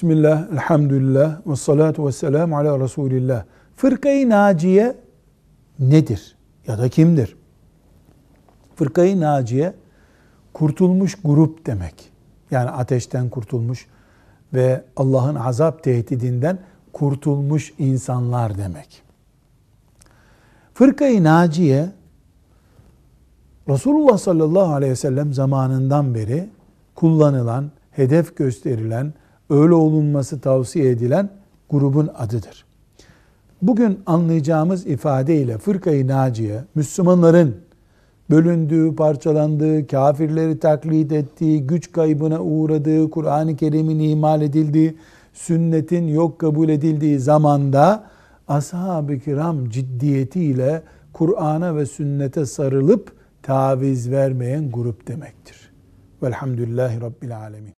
Bismillah, elhamdülillah, ve salatu ve selamu ala Resulillah. Fırkayı naciye nedir? Ya da kimdir? Fırkayı naciye, kurtulmuş grup demek. Yani ateşten kurtulmuş ve Allah'ın azap tehdidinden kurtulmuş insanlar demek. Fırkayı naciye, Resulullah sallallahu aleyhi ve sellem zamanından beri kullanılan, hedef gösterilen, öyle olunması tavsiye edilen grubun adıdır. Bugün anlayacağımız ifadeyle fırkayı naciye, Müslümanların bölündüğü, parçalandığı, kafirleri taklit ettiği, güç kaybına uğradığı, Kur'an-ı Kerim'in ihmal edildiği, sünnetin yok kabul edildiği zamanda ashab-ı kiram ciddiyetiyle Kur'an'a ve sünnete sarılıp taviz vermeyen grup demektir. Velhamdülillahi Rabbil Alemin.